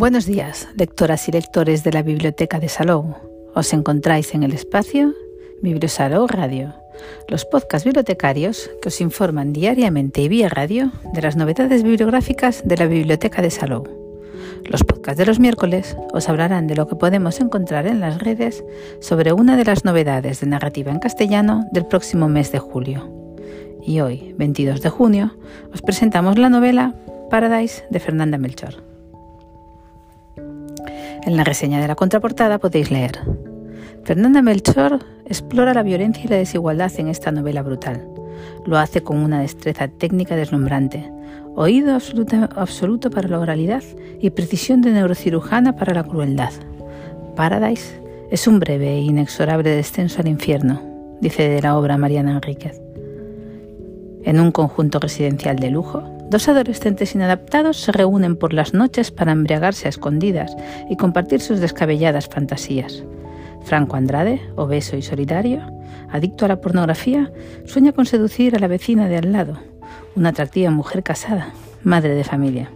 Buenos días, lectoras y lectores de la Biblioteca de Salou. Os encontráis en el espacio Bibliosalou Radio, los podcasts bibliotecarios que os informan diariamente y vía radio de las novedades bibliográficas de la Biblioteca de Salou. Los podcasts de los miércoles os hablarán de lo que podemos encontrar en las redes sobre una de las novedades de narrativa en castellano del próximo mes de julio. Y hoy, 22 de junio, os presentamos la novela Paradise de Fernanda Melchor. En la reseña de la contraportada podéis leer. Fernanda Melchor explora la violencia y la desigualdad en esta novela brutal. Lo hace con una destreza técnica deslumbrante, oído absoluto, para la oralidad y precisión de neurocirujana para la crueldad. Paradise es un breve e inexorable descenso al infierno, dice de la obra Mariana Enríquez. En un conjunto residencial de lujo, Dos adolescentes inadaptados se reúnen por las noches para embriagarse a escondidas y compartir sus descabelladas fantasías. Franco Andrade, obeso y solidario, adicto a la pornografía, sueña con seducir a la vecina de al lado, una atractiva mujer casada, madre de familia,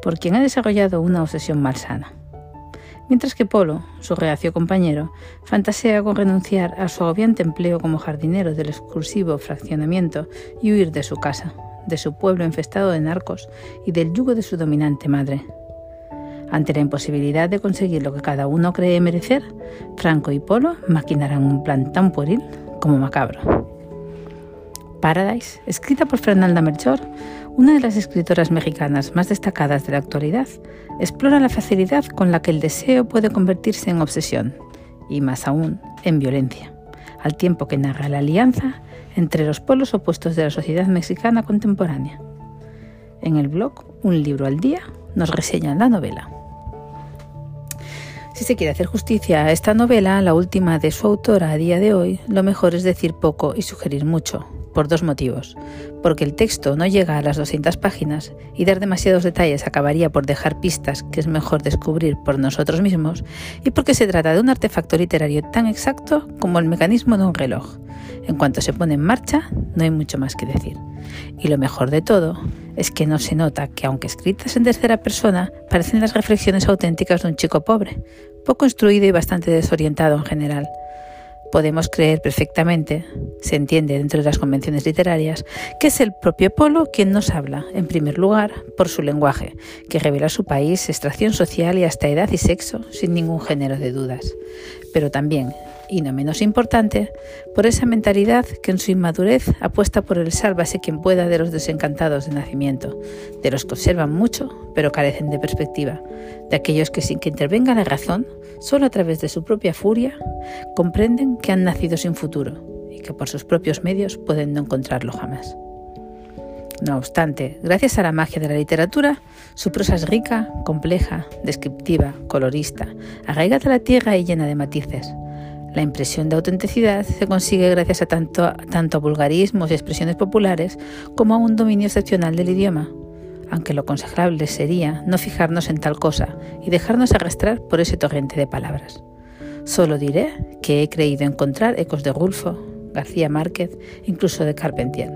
por quien ha desarrollado una obsesión malsana. Mientras que Polo, su reacio compañero, fantasea con renunciar a su agobiante empleo como jardinero del exclusivo fraccionamiento y huir de su casa, de su pueblo infestado de narcos y del yugo de su dominante madre. Ante la imposibilidad de conseguir lo que cada uno cree merecer, Franco y Polo maquinarán un plan tan pueril como macabro. Paradise, escrita por Fernanda Melchor, una de las escritoras mexicanas más destacadas de la actualidad, explora la facilidad con la que el deseo puede convertirse en obsesión, y más aún, en violencia, al tiempo que narra la alianza entre los polos opuestos de la sociedad mexicana contemporánea. En el blog Un libro al día nos reseñan la novela. Si se quiere hacer justicia a esta novela, la última de su autora a día de hoy, lo mejor es decir poco y sugerir mucho, por dos motivos. Porque el texto no llega a las 200 páginas y dar demasiados detalles acabaría por dejar pistas que es mejor descubrir por nosotros mismos, y porque se trata de un artefacto literario tan exacto como el mecanismo de un reloj. En cuanto se pone en marcha, no hay mucho más que decir. Y lo mejor de todo es que no se nota que, aunque escritas en tercera persona, parecen las reflexiones auténticas de un chico pobre, poco instruido y bastante desorientado en general podemos creer perfectamente, se entiende dentro de las convenciones literarias, que es el propio Polo quien nos habla, en primer lugar, por su lenguaje, que revela su país, extracción social y hasta edad y sexo, sin ningún género de dudas. Pero también, y no menos importante, por esa mentalidad que en su inmadurez apuesta por el sálvase quien pueda de los desencantados de nacimiento, de los que observan mucho pero carecen de perspectiva, de aquellos que sin que intervenga la razón, solo a través de su propia furia, comprenden que han nacido sin futuro y que por sus propios medios pueden no encontrarlo jamás. No obstante, gracias a la magia de la literatura, su prosa es rica, compleja, descriptiva, colorista, arraigada a la tierra y llena de matices. La impresión de autenticidad se consigue gracias a tanto, tanto a vulgarismos y expresiones populares como a un dominio excepcional del idioma, aunque lo aconsejable sería no fijarnos en tal cosa y dejarnos arrastrar por ese torrente de palabras. Solo diré que he creído encontrar ecos de Gulfo, García Márquez, incluso de Carpentier.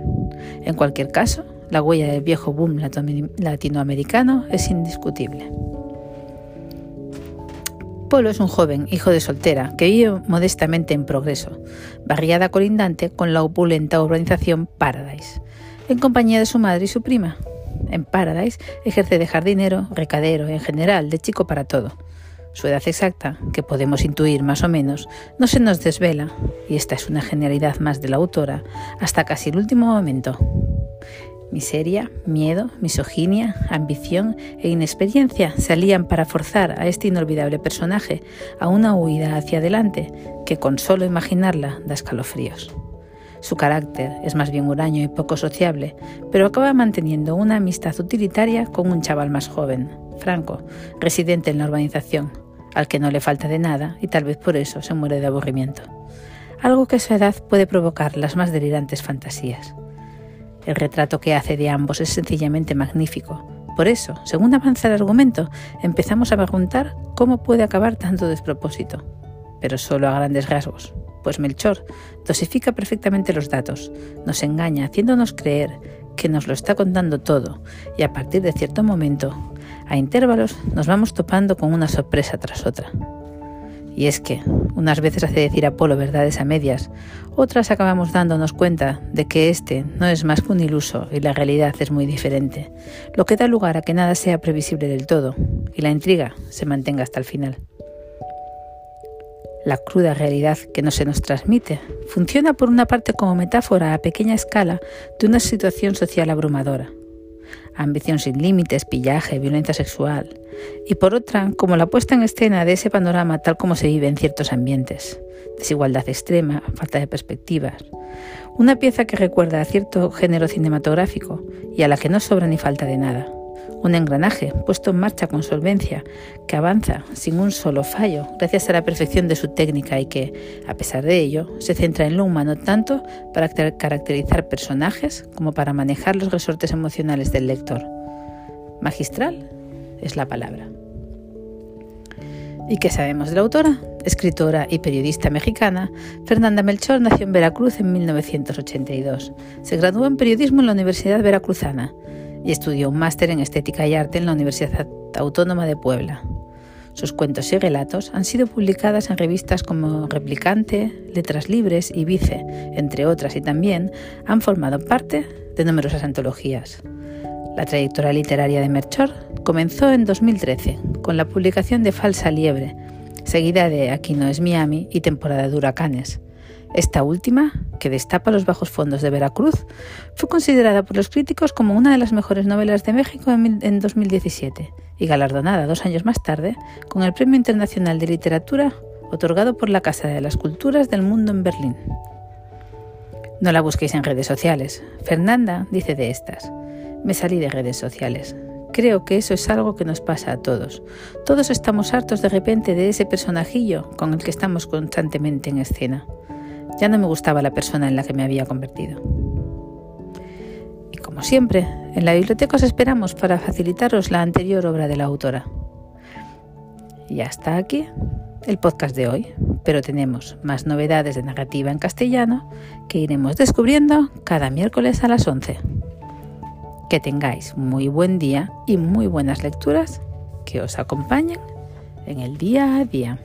En cualquier caso, la huella del viejo boom latinoamericano es indiscutible. Polo es un joven, hijo de soltera, que vive modestamente en progreso, barriada colindante con la opulenta urbanización Paradise, en compañía de su madre y su prima. En Paradise ejerce de jardinero, recadero, en general, de chico para todo su edad exacta, que podemos intuir más o menos, no se nos desvela, y esta es una genialidad más de la autora, hasta casi el último momento. Miseria, miedo, misoginia, ambición e inexperiencia se alían para forzar a este inolvidable personaje a una huida hacia adelante que con solo imaginarla da escalofríos. Su carácter es más bien huraño y poco sociable, pero acaba manteniendo una amistad utilitaria con un chaval más joven, Franco, residente en la urbanización, al que no le falta de nada y tal vez por eso se muere de aburrimiento. Algo que a su edad puede provocar las más delirantes fantasías. El retrato que hace de ambos es sencillamente magnífico. Por eso, según avanza el argumento, empezamos a preguntar cómo puede acabar tanto despropósito. Pero solo a grandes rasgos, pues Melchor dosifica perfectamente los datos, nos engaña haciéndonos creer que nos lo está contando todo y a partir de cierto momento, a intervalos, nos vamos topando con una sorpresa tras otra. Y es que unas veces hace decir Apolo verdades a medias, otras acabamos dándonos cuenta de que este no es más que un iluso y la realidad es muy diferente, lo que da lugar a que nada sea previsible del todo y la intriga se mantenga hasta el final. La cruda realidad que no se nos transmite funciona por una parte como metáfora a pequeña escala de una situación social abrumadora ambición sin límites, pillaje, violencia sexual, y por otra, como la puesta en escena de ese panorama tal como se vive en ciertos ambientes, desigualdad extrema, falta de perspectivas, una pieza que recuerda a cierto género cinematográfico y a la que no sobra ni falta de nada. Un engranaje puesto en marcha con solvencia, que avanza sin un solo fallo gracias a la perfección de su técnica y que, a pesar de ello, se centra en lo humano tanto para caracterizar personajes como para manejar los resortes emocionales del lector. Magistral es la palabra. ¿Y qué sabemos de la autora? Escritora y periodista mexicana, Fernanda Melchor nació en Veracruz en 1982. Se graduó en periodismo en la Universidad Veracruzana y estudió un máster en Estética y Arte en la Universidad Autónoma de Puebla. Sus cuentos y relatos han sido publicadas en revistas como Replicante, Letras Libres y Vice, entre otras, y también han formado parte de numerosas antologías. La trayectoria literaria de Merchor comenzó en 2013 con la publicación de Falsa Liebre, seguida de Aquí no es Miami y Temporada de Huracanes. Esta última, que destapa los bajos fondos de Veracruz, fue considerada por los críticos como una de las mejores novelas de México en 2017 y galardonada dos años más tarde con el Premio Internacional de Literatura otorgado por la Casa de las Culturas del Mundo en Berlín. No la busquéis en redes sociales. Fernanda dice de estas, me salí de redes sociales. Creo que eso es algo que nos pasa a todos. Todos estamos hartos de repente de ese personajillo con el que estamos constantemente en escena. Ya no me gustaba la persona en la que me había convertido. Y como siempre, en la biblioteca os esperamos para facilitaros la anterior obra de la autora. Y hasta aquí el podcast de hoy, pero tenemos más novedades de narrativa en castellano que iremos descubriendo cada miércoles a las 11. Que tengáis muy buen día y muy buenas lecturas que os acompañen en el día a día.